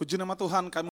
Puji nama Tuhan, kami